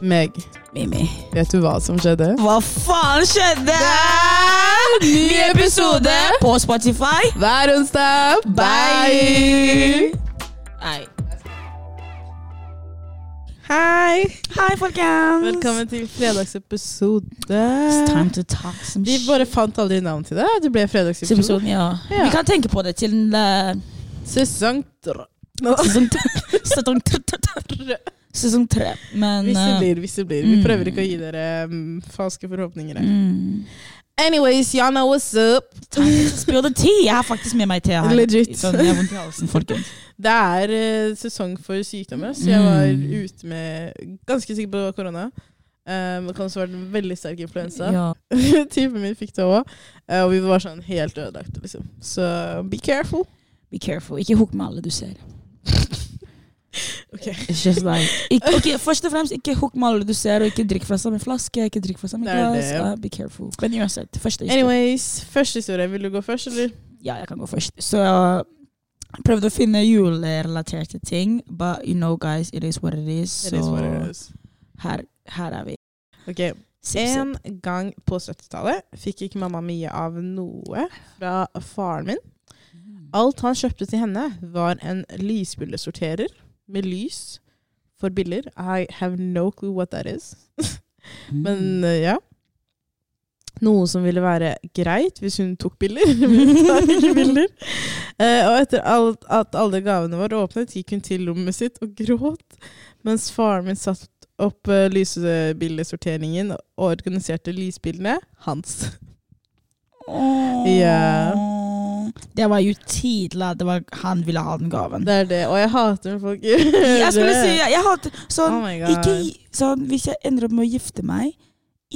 Meg, Mimi. vet du hva som skjedde? Hva faen skjedde? ny episode på Spotify. hver onsdag. Bye! Nei. Hei! Hei, folkens. Velkommen til fredagsepisode. It's time to talk some Vi shit. bare fant aldri navn til det. Det ble fredagsepisode. Ja. Ja. Vi kan tenke på det til uh, Sesong tre. sesong tre. Sesong tre. Men Hvis det uh, blir, hvis det blir. Vi mm. prøver ikke å gi dere um, falske forhåpninger. her. mm, Anyways, y'all know what's up. spill the tea. Jeg har faktisk med meg te her. Legit. Sånn, jeg har vondt i halsen, folkens. Det er eh, sesong for sykdommer, så jeg var ute med Ganske sikker på korona. Um, det kan også ha vært en veldig sterk influensa. Ja. Typen min fikk det òg. og vi var sånn helt ødelagte, liksom. Så be careful. Be careful. Ikke hook med alle du ser. Ok. It's just like ikke, ok, Først og fremst, ikke hook med alle du ser, og ikke drikk fra samme flaske. Ikke drikk fra samme glass. Uh, be careful. Men uansett, første historie. Anyways, første historie. Vil du gå først, eller? Ja, jeg kan gå først. Så jeg prøvde å finne julerelaterte ting, but you know guys, it is what it is. It is what Så it is. her, her er vi. Ok. En gang på 70-tallet fikk ikke mamma mye av noe fra faren min. Alt han kjøpte til henne, var en lysbildesorterer med lys for biller. I have no clue what that is. Men uh, ja. Noe som ville være greit hvis hun tok bilder. Bilder. Uh, og etter alt, at alle gavene var åpnet, gikk hun til rommet sitt og gråt. Mens faren min satt opp uh, lysbildesorteringen og organiserte lysbildene hans. Ja. Det var jo tidlig at han ville ha den gaven. Det er det. Og jeg hater når folk gjør det. Jeg skulle si, jeg, jeg hater sånn, Oh ikke, sånn Hvis jeg ender opp med å gifte meg,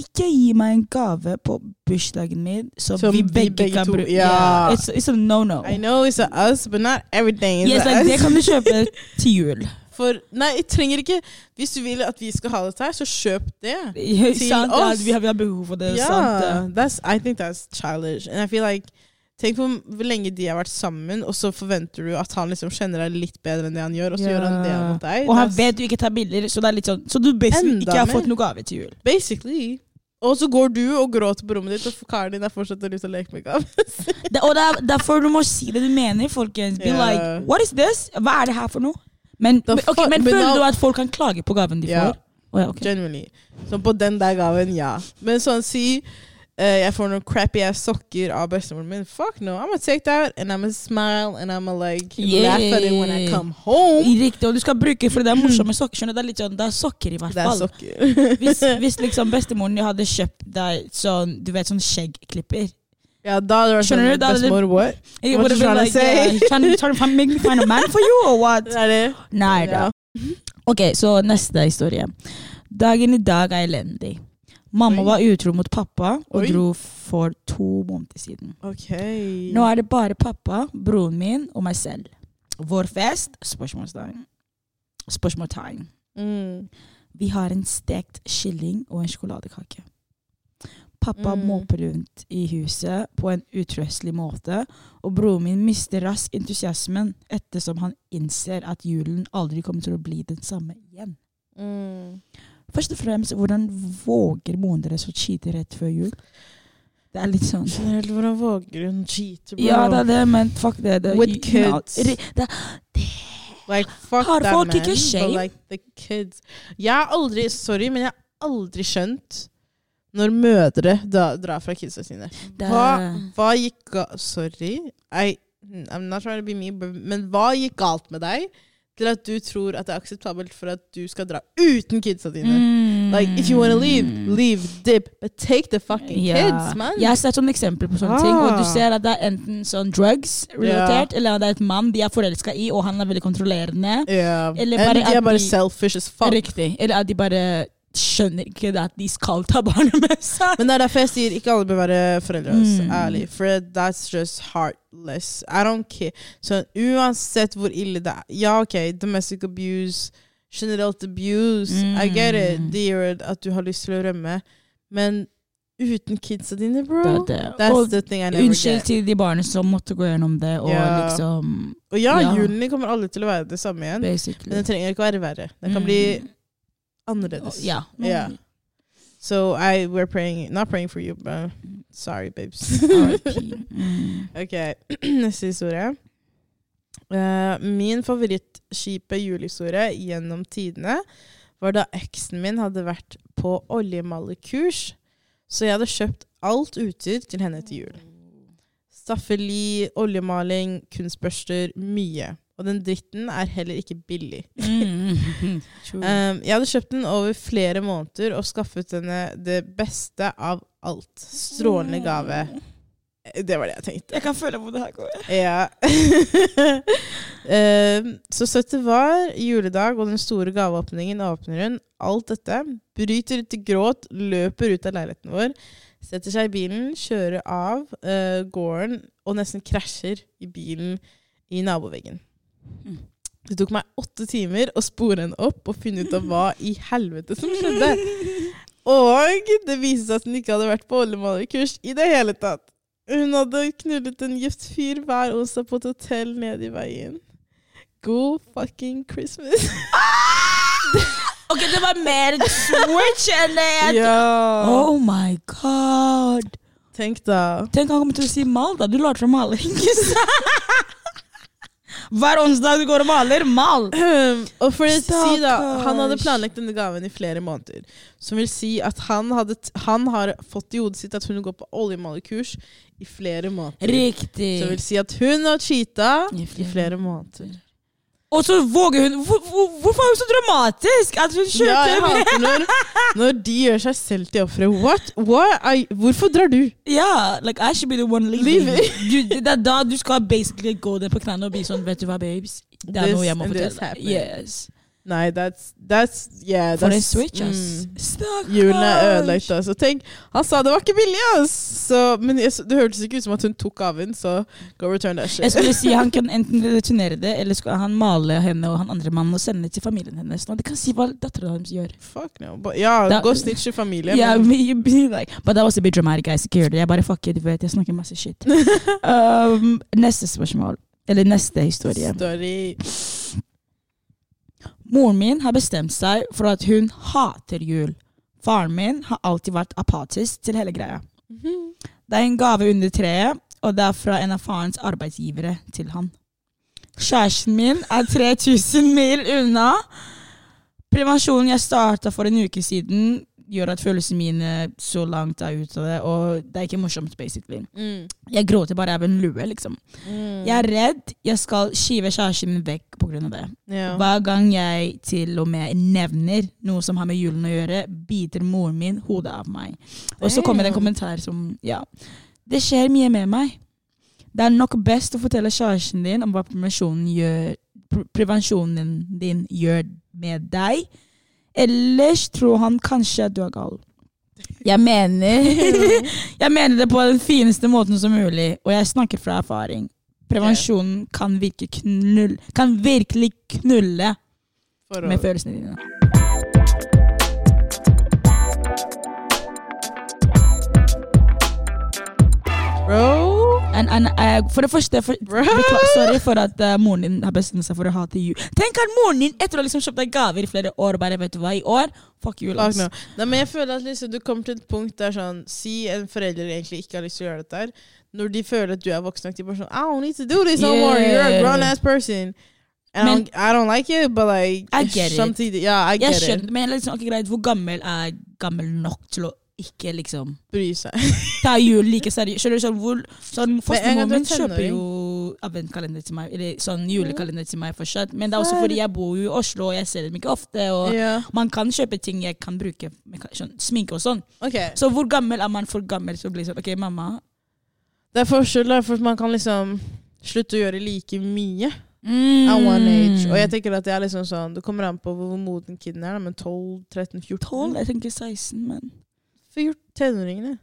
ikke gi meg en gave på bursdagen min som, Som vi begge, begge kan bruke. ja. Yeah, it's, it's a no-no. I know it's a us, but not everything is Yes, like, like, det kan du kjøpe til jul. For, nei, jeg trenger ikke Hvis du vil at vi skal ha dette her, så kjøp det. sant, ja, oss. vi, har, vi har behov for det. Ja, Sant, that's, I think that's childish. And I feel like Tenk på hvor lenge de har vært sammen, og så forventer du at han liksom kjenner deg litt bedre enn det han gjør, og så Ja. gjør han det mot deg. Og han vet du ikke tar bilder, så det er litt sånn Så du basically Enda ikke har mer. fått noe gave til jul. Basically. Og så går du og gråter på rommet ditt, og karen din er fortsatt lyst til å leke med gave. Og det er derfor du må si det du mener, folkens. Be yeah. like, what is this? Hva er det her for noe? Men, okay, men, føler du at folk kan klage på gaven de yeah. får? Oh, ja, okay. Genuinely. Så på den der gaven, ja. Men sånn si jeg får noen crappy ass sokker av bestemoren min. Fuck no. I'm gonna take that, and I'm gonna smile, and I'm gonna like laugh at it when I come home. Riktig, og du skal bruke for det er morsomme sokker. skjønner du? Det er litt sånn, det er sokker i hvert fall. Det er sokker. Hvis, hvis liksom bestemoren hadde kjøpt deg sånn, du vet, sånn skjeggklipper ja, da hadde det vært sånn Bestemor, what? What are you trying to tryna like, say? yeah, trying, trying to make me find a man for you, or what? Det er det. Nei da. Ok, så neste historie. Dagen i dag er elendig. Mamma var utro mot pappa og Oi. dro for to måneder siden. Ok. Nå er det bare pappa, broren min og meg selv. Vår fest? Spørsmålstegn. Spørsmålstegn. mm. Vi har en stekt kylling og en sjokoladekake. Pappa Mm. måper rundt i huset på en utrøstelig måte, og broren min mister raskt entusiasmen ettersom han innser at julen aldri kommer til å bli den samme igjen. Mm. Først og fremst, hvordan våger moren deres å cheate rett før jul? Det er litt sånn Generelt, hvordan våger hun cheate, bro? Ja, det er det, men fuck det. det With you know, kids. det, det, Like, fuck Har that folk ikke shame? like the kids. Jeg har aldri, sorry, men jeg har aldri skjønt når mødre da, drar fra kidsa sine. Hva, hva gikk galt Sorry, I, I'm not trying to be me, but, men hva gikk galt med deg til at du tror at det er akseptabelt for at du skal dra uten kidsa dine? Mm. Like, if you wanna leave, leave, dip, but take the fucking yeah. kids, man. Jeg har sett sånne eksempler på sånne ting, og du Ah. ser at det er enten sånn drugs-relatert, eller at det er et mann de er forelska i, og han er veldig kontrollerende. Yeah. Eller And bare de er bare de- selfish as fuck. Riktig. Eller at de bare skjønner ikke at de skal ta barnet med seg. Men det er derfor jeg sier ikke alle bør være foreldre. Mm. Ærlig. For that's just heartless. I don't care. Så uansett hvor ille det er Ja, OK, domestic abuse, generelt abuse. I get it, Mm. dear, at du har lyst til å rømme. Men uten kidsa dine, bro Det det. That's Og the thing I never Unnskyld get. til de barna som måtte gå gjennom det, og Ja. liksom Og ja, Ja. julen kommer alle til å være det samme igjen. Men det trenger ikke å være verre. Det kan bli Mm. Annerledes. Ja. Yeah. So I we're praying, not praying for you, but sorry, babes. Mm. ok, neste historie. Uh, min favorittskipe julehistorie gjennom tidene var da eksen min hadde vært på oljemalekurs, så jeg hadde kjøpt alt utstyr til henne til jul. Staffeli, oljemaling, kunstbørster, mye. Og den dritten er heller ikke billig. Mm. Um, jeg hadde kjøpt den over flere måneder og skaffet henne det beste av alt. Strålende gave. Det var det jeg tenkte. Jeg kan føle hvor det her går. Ja. um, så 70 var juledag, og den store gaveåpningen åpner hun. Alt dette. Bryter ut i gråt, løper ut av leiligheten vår. Setter seg i bilen, kjører av uh, gården og nesten krasjer i bilen i naboveggen. Det tok meg åtte timer å spore henne opp og finne ut av hva i helvete som skjedde. Og det viste seg at hun ikke hadde vært på oljemalerkurs i det hele tatt. Hun hadde knullet en gift fyr hver onsdag på et hotell nede i veien. God fucking Christmas. Ok, det var mer switch enn det jeg ja. Oh my god. Tenk da. Tenk han kommer til å si mal, da. Du lærte fra maling. Hver onsdag du går og maler, mal! og for å si da, Han hadde planlagt denne gaven i flere måneder. Som vil si at han, hadde han har fått i hodet sitt at hun går på oljemalerkurs i flere måneder. Riktig. Som vil si at hun har cheata I i flere flere måneder. Og så våger hun hvor, hvor, Hvorfor er hun så dramatisk? At hun Ja, jeg hater når, når de gjør seg selv til ofre. Hvorfor drar du? Ja, like I should be the one leaving. Det er da du skal basically gå ned på knærne og bli sånn Vet du hva, babes? Det er noe jeg må fortelle. Yes. Nei, that's, that's yeah, For that's, switch, ass. mm. Stakkars. Julen er ødelagt, Altså. Tenk, han sa det var ikke billig, ass! Så, men jeg, det hørtes ikke ut som at hun tok gaven, så go return that shit. Jeg skulle si Han kan enten returnere det, eller skal han male henne og han andre mannen og sende det til familien hennes. Nå, de kan si hva dattera deres gjør. Fuck no. But, ja, Da- gå snitch i familien. Yeah, men- be like, but that was a bit dramatic, guys. Ikke gjør det. Jeg bare fuck it, du vet. Jeg snakker masse shit. Um, neste spørsmål. Eller neste historie. Story. Moren min har bestemt seg for at hun hater jul. Faren min har alltid vært apatisk til hele greia. Det er en gave under treet, og det er fra en av farens arbeidsgivere til han. Kjæresten min er 3000 mil unna. Prevensjonen jeg starta for en uke siden, gjør at følelsene mine så langt er ute av det, og det er ikke morsomt, basically. Mm. Jeg gråter bare av en lue, liksom. Mm. Jeg er redd jeg skal skyve kjæresten min vekk pga. det. Ja. Hver gang jeg til og med nevner noe som har med julen å gjøre, biter moren min hodet av meg. Og så kommer det en kommentar som ja, det skjer mye med meg. Det er nok best å fortelle kjæresten din om hva prevensjonen, gjør, pre prevensjonen din gjør med deg. Ellers tror han kanskje at du er gal. Jeg mener Jeg mener det på den fineste måten som mulig, og jeg snakker fra erfaring. Prevensjonen kan, virke knull, kan virkelig knulle med følelsene dine. And, and, uh, for det første, for, sorry for at uh, moren din har bestemt seg for å hate jul. Tenk at moren din etter å ha liksom kjøpt deg gaver i flere år, bare vet du hva, i år, fuck jul. altså. Nei, men jeg føler at liksom, du kommer til et punkt der sånn Si en forelder egentlig ikke har lyst til å gjøre dette her. Når de føler at du er voksen nok, de bare sånn I don't need to do this no more. You're a grown ass person. And I, Men- don't, I don't like it, but like I get it. Yeah, I Jeg get it. skjønner, men liksom, okay, greit, hvor gammel er gammel nok til å ikke liksom Bry seg. ta jul like seriøst? Skjønner du sånn hvor sånn, Fostermoren er min kjøper jo adventkalender til meg, eller sånn julekalender til meg fortsatt, men det er også fordi jeg bor jo i Oslo, og jeg ser dem ikke ofte, og Ja. man kan kjøpe ting jeg kan bruke, sånn, sminke og sånn. Okay. Så hvor gammel er man for gammel til å bli sånn Ok, mamma. Det er forskjell, for man kan liksom slutte å gjøre like mye Mm. at one age. Og jeg tenker at det er liksom sånn Det kommer an på hvor moden kiden er, men 12, 13, 14 12? Jeg tenker 16, men 14 Tenåringene.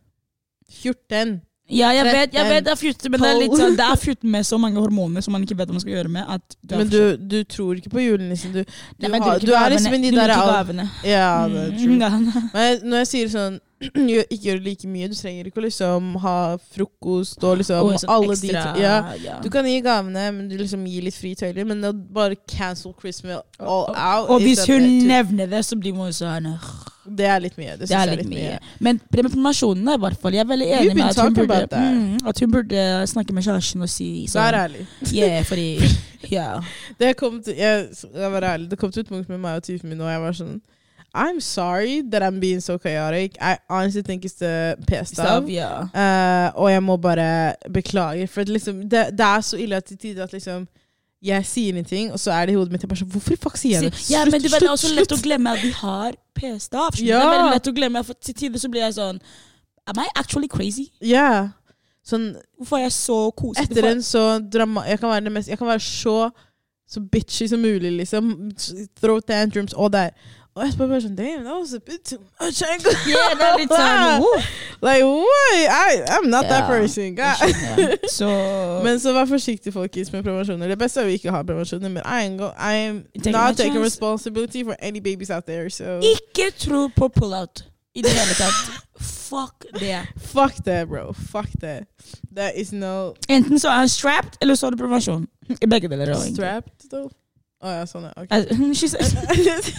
14. Ja, jeg vet, jeg vet det er 14, men det er litt sånn Det er 14 med så mange hormoner som man ikke vet hva man skal gjøre med. Du er Men du, du tror ikke på julenissen. Du, du, Nei, har, du er liksom i de der gavene. Ja, det er Mm, true. ja. Men når jeg sier sånn ikke gjør like mye, du trenger ikke å liksom ha frokost og liksom Og sånn alle ekstra, de ja. Du kan gi gavene, men du liksom gir litt fri tøyler. Men å bare cancel Christmas all out Og is hvis hun nevner det, så blir hun sånn «Åh, Det er litt mye. Det, Det er litt er litt mye. Men premieprogrammasjonene, i hvert fall. Jeg er veldig enig med at hun, burde, mm, at hun burde snakke med kjæresten og si Vær sånn ærlig. Yeah, fordi yeah. Det kom til, jeg, jeg var ærlig, det kom til et punkt med meg og typen min, og jeg var sånn I'm sorry that I'm being so chaotic. I honestly think it's the Stav, av. ja. Eh, og jeg må bare beklage. For liksom, det, det er så ille at til tider at liksom jeg sier ingenting, ting, og så er det i hodet mitt jeg bare så, Hvorfor fuck sier jeg det? Ja, men det er også slutt, lett å glemme at vi har p-stav. Ja. Det er veldig lett å glemme, for til tider så blir jeg sånn Am I actually crazy? Ja. Sånn, Hvorfor er jeg så koselig? etter en så drama... Jeg kan være, mest, jeg kan være så, så bitchy som mulig, liksom. Throw tantrums og der. Og etterpå bare sånn Damn, that was a bit too much. I ain't gonna- Yeah, that bit Like, what? I, I'm not that person. God. so, Men så vær forsiktig, folkens, med prevensjoner. Det beste er å ikke ha prevensjoner, men I go, I am Take not taking responsibility for any babies out there, so ikke tro på pull-out i det hele tatt. Fuck det. fuck that, bro. Fuck that. That is no Enten så er han strapped, eller så er det prevensjon. I begge deler. strapped, though. Å ja, sånn, ja. ok. Altså, she said-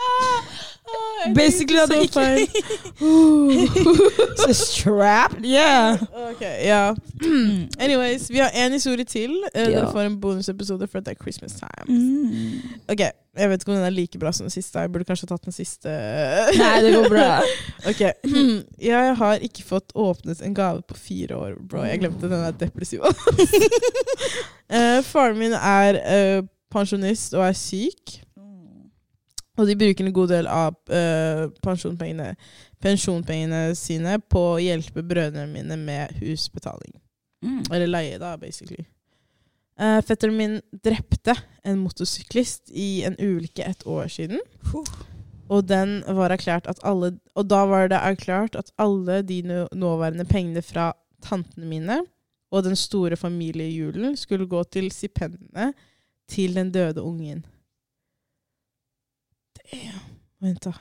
I Basically it's so ikke. Så strapped? Yeah. Ok, ja. Anyways, vi har en historie til. Eh, Dere får en bonusepisode for at det er Christmas time. Mm. Ok, Jeg vet ikke om den er like bra som den siste. Jeg burde kanskje tatt den siste. Nei, det går bra. Ok, Jeg har ikke fått åpnet en gave på fire år, bro. Jeg glemte den er depressiv. Eh, faren min er eh, pensjonist og er syk. Og de bruker en god del av uh, pensjonpengene, pensjonpengene sine på å hjelpe brødrene mine med husbetaling. Mm. Eller leie, da, basically. Uh, fetteren min drepte en motorsyklist i en ulykke et år siden. Og den var at alle Og da var det erklært at alle de nåværende pengene fra tantene mine og den store familiejulen skulle gå til stipendene til den døde ungen. Vent, da.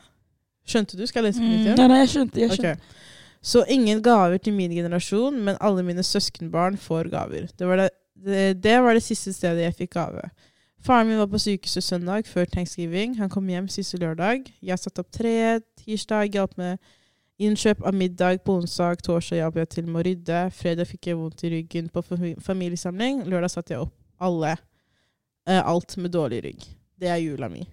Skjønte du? Skal jeg lese på nytt Mm. igjen? Ja, nei, jeg skjønte. Jeg skjønte. Okay. Så ingen gaver til min generasjon, men alle mine søskenbarn får gaver. Det var det, det, det var det siste stedet jeg fikk gave. Faren min var på sykehuset søndag før thanksgiving. Han kom hjem siste lørdag. Jeg satte opp treet. Tirsdag hjalp med innkjøp av middag. På onsdag, torsdag hjalp jeg til med å rydde. Fredag fikk jeg vondt i ryggen på familiesamling. Lørdag satte jeg opp alle. eh, alt med dårlig rygg. Det er jula mi.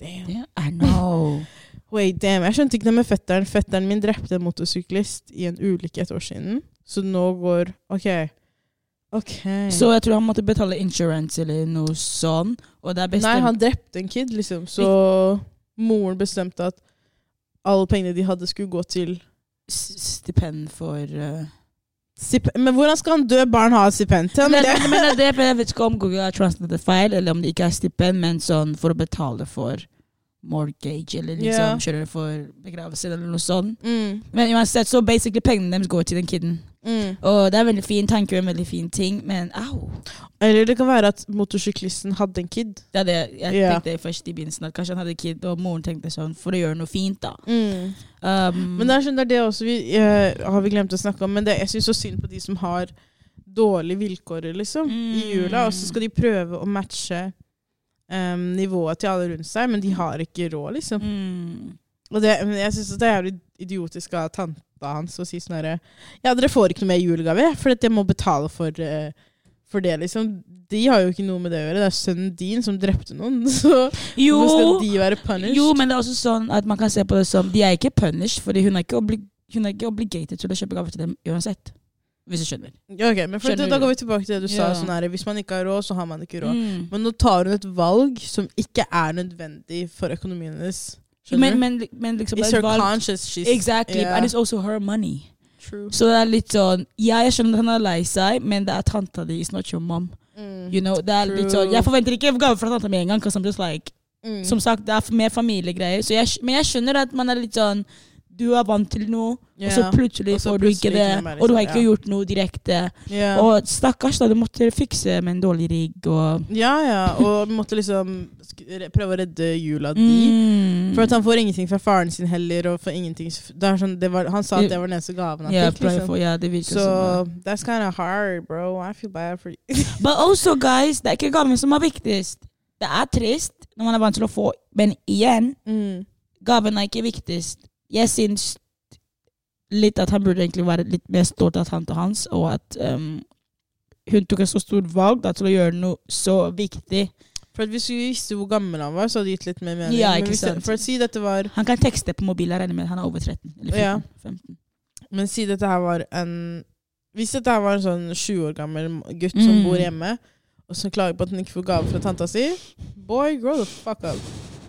Damn. I know. Wait, damn. Jeg skjønte ikke det med fetteren. Fetteren min drepte en motorsyklist i en ulykke et år siden. Så nå går OK. OK. Så jeg tror han måtte betale insurance eller noe sånn. Og det er bestemt Nei, han drepte en kid, liksom. Så moren bestemte at alle pengene de hadde, skulle gå til s- stipend for uh, Men hvordan skal en død barn ha stipend? Tell me men, men det jeg vet ikke om Google har translatet feil, eller om det ikke er stipend, men sånn for å betale for mortgage, eller liksom yeah. kjøre for begravelse, eller noe sånt. Mm, Men uansett, så basically pengene deres går til den kiden. Mm. Og det er veldig fin tanke og en veldig fin ting, men au. Eller det kan være at motorsyklisten hadde en kid. Det er det jeg yeah. tenkte først i begynnelsen, at kanskje han hadde kid, og moren tenkte sånn, for å gjøre noe fint da. Mm. Um, Men det er, sånn, det, er det også vi, eh, har vi glemt å snakke om. Men det, jeg syns så synd på de som har dårlige vilkår liksom, i Mm. jula. Og så skal de prøve å matche um, nivået til alle rundt seg, men de har ikke råd, liksom. mm. Og det, men jeg syns det er jævlig idiotisk av tanta hans og si sånn herre Ja, dere får ikke noe mer julegave, for jeg må betale for, eh, for det, liksom. De har jo ikke noe med det å gjøre. Det er sønnen din som drepte noen. Så Jo, skal de være punished? jo, men det er også sånn at man kan se på det som De er ikke punished, fordi hun er ikke, obli hun er ikke obligated til å kjøpe gaver til dem uansett. Hvis du skjønner. Ja, okay, men Skjønner da du? går vi tilbake til det du sa. Sånn her, hvis man ikke har råd, så har man ikke råd. Mm. Men nå tar hun et valg som ikke er nødvendig for økonomien hennes. Men, men, men liksom It's her valgt. conscience. She's, Exactly, Yeah. and it's also her money. True. Så det er litt sånn Ja, jeg skjønner at han er lei seg, men det er tanta di, it's not your mom. Mm. You know, det er litt True. sånn Jeg forventer ikke gave fra tanta mi engang, because I'm just like Mm. Som sagt, det er mer familiegreier. Jeg, men jeg skjønner at man er litt sånn Du er vant til noe, og så plutselig Og så får du ikke det. og du har ikke ja. gjort noe direkte. Yeah. Og stakkars, da. Du måtte fikse med en dårlig rigg og ja, ja, og måtte liksom prøve å redde jula di. mm. For at han får ingenting fra faren sin heller. Og får ingenting sånn, det var, Han sa at det var den eneste gaven han ja, fikk. Liksom. for, ja, det virker Så sånn. that's kind of hard, bro. I feel bad for you. But also, guys, det er ikke gaven som er viktigst. Det er trist når man er vant til å få, men igjen, Mm. gaven er ikke viktigst. Jeg syns litt at han burde egentlig være litt mer stolt av tanta hans, og at um, hun tok et så stort valg da, til å gjøre noe så viktig. For at Hvis vi visste hvor gammel han var, så hadde det gitt litt mer mening. Ja, ikke sant. for å si dette var Han kan tekste på mobil, jeg regner med. Han er over 13 eller 14. Ja. 15. Men si dette her var en Hvis dette her var en sånn 20 år gammel gutt som Mm. bor hjemme, og som klager på at han ikke får gave fra tanta si Boy, grow the fuck up.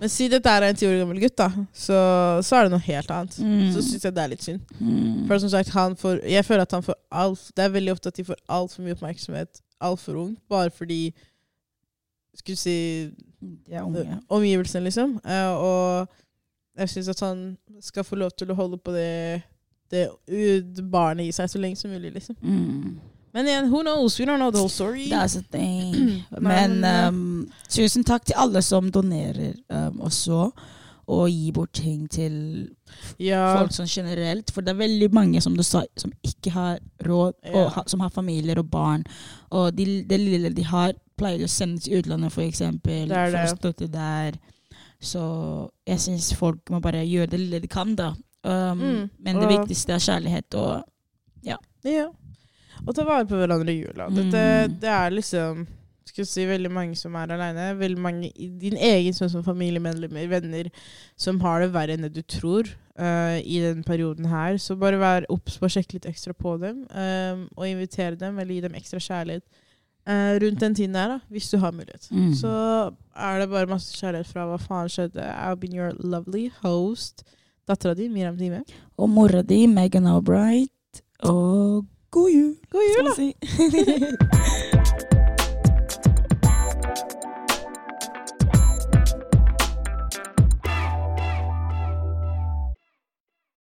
Men si dette er en ti år gammel gutt, da, så, så er det noe helt annet. Mm. Så syns jeg det er litt synd. Mm. For som sagt, han får, jeg føler at han får alt Det er veldig ofte at de får altfor mye oppmerksomhet altfor ung, bare fordi Skulle si De unge. omgivelsene, liksom. Eh, og jeg syns at han skal få lov til å holde på det, det, det barnet i seg så lenge som mulig, liksom. Mm. Men igjen, who knows? We don't know the whole story. That's a thing. Men um, tusen takk til alle som donerer um, også, og gir bort ting til ja, folk sånn generelt. For det er veldig mange som du sa, som ikke har råd, og ha, som har familier og barn. Og de, det lille de har, pleier å sende til utlandet, for eksempel, Det det. for å støtte der. Så jeg syns folk må bare gjøre det lille de kan, da. Um, Mm, Men det viktigste er kjærlighet og ja. ja. Og ta vare på hverandre i jula. Dette, Mm. det er liksom skal si, veldig mange som er aleine. Veldig mange i din egen sånn som familiemedlemmer, venner, som har det verre enn det du tror uh, i den perioden her. Så bare vær obs på å sjekke litt ekstra på dem, um, og invitere dem, eller gi dem ekstra kjærlighet Uh, rundt den tiden der, da, hvis du har mulighet. Mm. Så er det bare masse kjærlighet fra Hva faen skjedde? I've been your lovely host. Dattera di, Miriam Time. Og mora di, Megan Albright. Og god jul! God jul, da!